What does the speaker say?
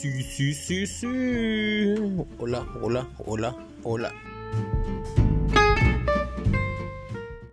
Sí, sí, sí, sí. Hola, hola, hola, hola.